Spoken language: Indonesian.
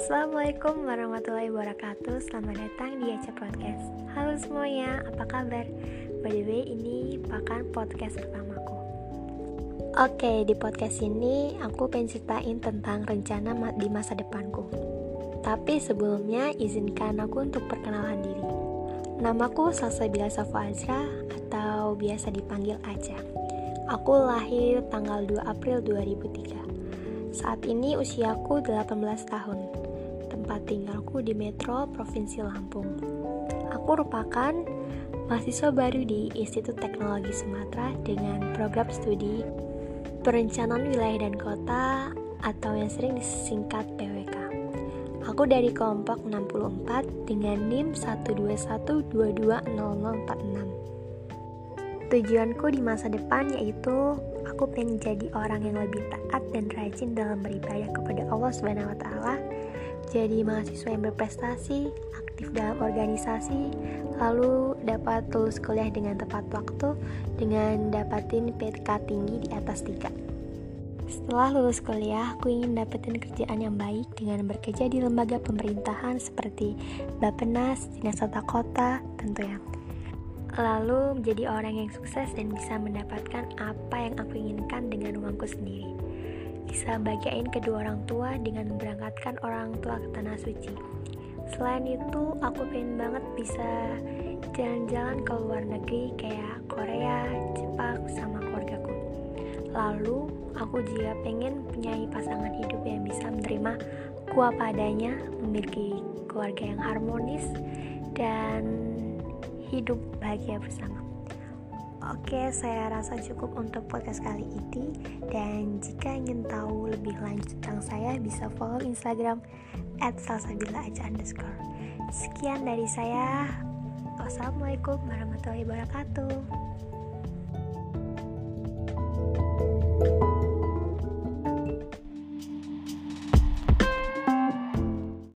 Assalamualaikum warahmatullahi wabarakatuh. Selamat datang di Aca Podcast. Halo semuanya, apa kabar? By the way, ini bahkan podcast pertamaku. Oke, di podcast ini aku pengen ceritain tentang rencana di masa depanku. Tapi sebelumnya izinkan aku untuk perkenalan diri. Namaku Salsabila Safa Azra atau biasa dipanggil Aca. Aku lahir tanggal 2 April 2003 Saat ini usiaku 18 tahun tempat tinggalku di Metro Provinsi Lampung. Aku merupakan mahasiswa baru di Institut Teknologi Sumatera dengan program studi Perencanaan Wilayah dan Kota atau yang sering disingkat PWK. Aku dari kelompok 64 dengan NIM 121220046. Tujuanku di masa depan yaitu aku pengen jadi orang yang lebih taat dan rajin dalam beribadah kepada Allah Subhanahu wa taala jadi mahasiswa yang berprestasi, aktif dalam organisasi, lalu dapat lulus kuliah dengan tepat waktu dengan dapatin PTK tinggi di atas 3. Setelah lulus kuliah, aku ingin dapetin kerjaan yang baik dengan bekerja di lembaga pemerintahan seperti Bapenas, Dinas Tata Kota, tentunya. Lalu menjadi orang yang sukses dan bisa mendapatkan apa yang aku inginkan dengan uangku sendiri bisa bagiain kedua orang tua dengan memberangkatkan orang tua ke tanah suci. Selain itu, aku pengen banget bisa jalan-jalan ke luar negeri kayak Korea, Jepang, sama keluargaku. Lalu, aku juga pengen punya pasangan hidup yang bisa menerima ku apa adanya, memiliki keluarga yang harmonis, dan hidup bahagia bersama. Oke, saya rasa cukup untuk podcast kali ini. Dan jika ingin tahu lebih lanjut tentang saya, bisa follow Instagram underscore. Sekian dari saya. Wassalamualaikum warahmatullahi wabarakatuh.